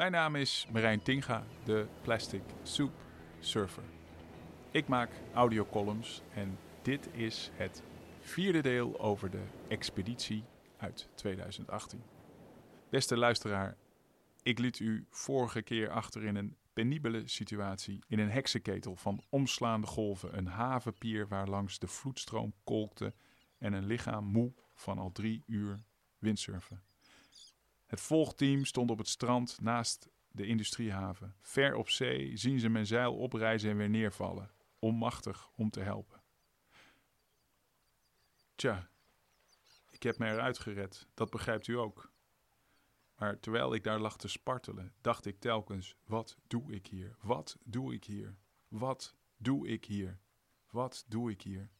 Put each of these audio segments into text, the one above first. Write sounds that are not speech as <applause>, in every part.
Mijn naam is Marijn Tinga, de Plastic Soup Surfer. Ik maak audiocolumns en dit is het vierde deel over de expeditie uit 2018. Beste luisteraar, ik liet u vorige keer achter in een penibele situatie in een heksenketel van omslaande golven, een havenpier waar langs de vloedstroom kolkte en een lichaam moe van al drie uur windsurfen. Het volgteam stond op het strand naast de industriehaven. Ver op zee zien ze mijn zeil oprijzen en weer neervallen, onmachtig om te helpen. Tja, ik heb me eruit gered, dat begrijpt u ook. Maar terwijl ik daar lag te spartelen, dacht ik telkens: wat doe ik hier? Wat doe ik hier? Wat doe ik hier? Wat doe ik hier?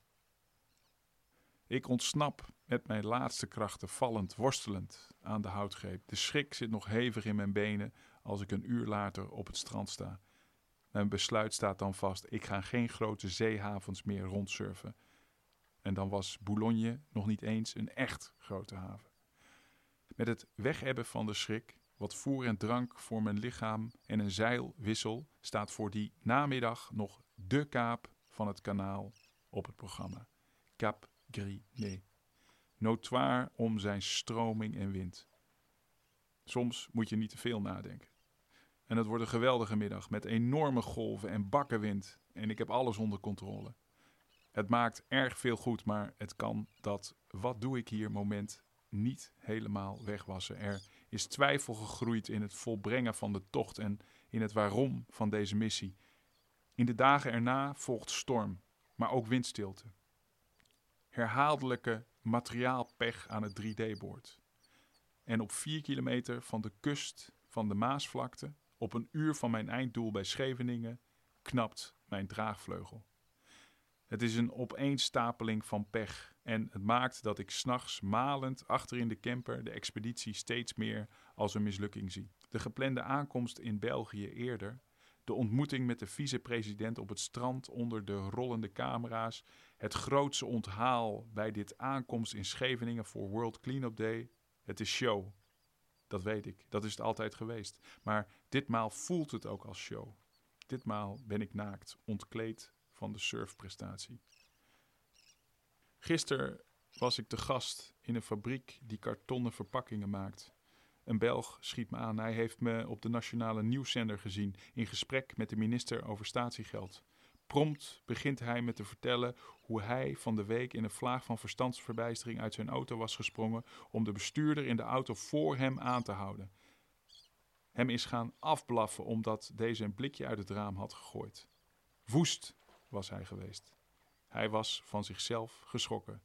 Ik ontsnap met mijn laatste krachten vallend, worstelend aan de houtgreep. De schrik zit nog hevig in mijn benen als ik een uur later op het strand sta. Mijn besluit staat dan vast: ik ga geen grote zeehavens meer rondsurfen. En dan was Boulogne nog niet eens een echt grote haven. Met het weghebben van de schrik, wat voer en drank voor mijn lichaam en een zeilwissel, staat voor die namiddag nog de kaap van het kanaal op het programma. Cap Gris-Nez. Notoire om zijn stroming en wind. Soms moet je niet te veel nadenken. En het wordt een geweldige middag met enorme golven en bakkenwind. En ik heb alles onder controle. Het maakt erg veel goed, maar het kan dat wat doe ik hier moment niet helemaal wegwassen. Er is twijfel gegroeid in het volbrengen van de tocht en in het waarom van deze missie. In de dagen erna volgt storm, maar ook windstilte. Herhaaldelijke materiaalpech aan het 3D-boord. En op vier kilometer van de kust van de Maasvlakte, op een uur van mijn einddoel bij Scheveningen, knapt mijn draagvleugel. Het is een opeenstapeling van pech en het maakt dat ik s'nachts malend achter in de camper de expeditie steeds meer als een mislukking zie. De geplande aankomst in België eerder, de ontmoeting met de vicepresident op het strand onder de rollende camera's, het grootse onthaal bij dit aankomst in Scheveningen voor World Cleanup Day. Het is show. Dat weet ik, dat is het altijd geweest. Maar ditmaal voelt het ook als show. Ditmaal ben ik naakt, ontkleed van de surfprestatie. Gisteren was ik te gast in een fabriek die kartonnen verpakkingen maakt. Een Belg schiet me aan. Hij heeft me op de nationale nieuwszender gezien in gesprek met de minister over statiegeld. Prompt begint hij me te vertellen hoe hij van de week in een vlaag van verstandsverbijstering uit zijn auto was gesprongen om de bestuurder in de auto voor hem aan te houden. Hem is gaan afblaffen omdat deze een blikje uit het raam had gegooid. Woest was hij geweest. Hij was van zichzelf geschrokken.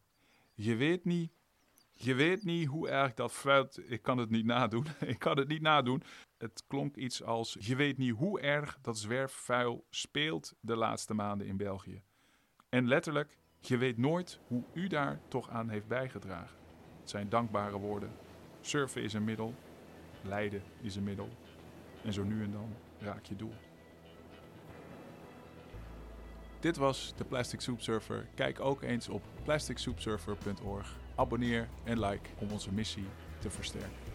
Je weet niet, je weet niet hoe erg dat vuilt. Ik kan het niet nadoen. <laughs> Ik kan het niet nadoen. Het klonk iets als: Je weet niet hoe erg dat zwerfvuil speelt de laatste maanden in België. En letterlijk: Je weet nooit hoe u daar toch aan heeft bijgedragen. Het zijn dankbare woorden. Surfen is een middel, lijden is een middel. En zo nu en dan raak je doel. Dit was de Plastic Soup Surfer. Kijk ook eens op plasticsoupsurfer.org. Abonneer en like om onze missie te versterken.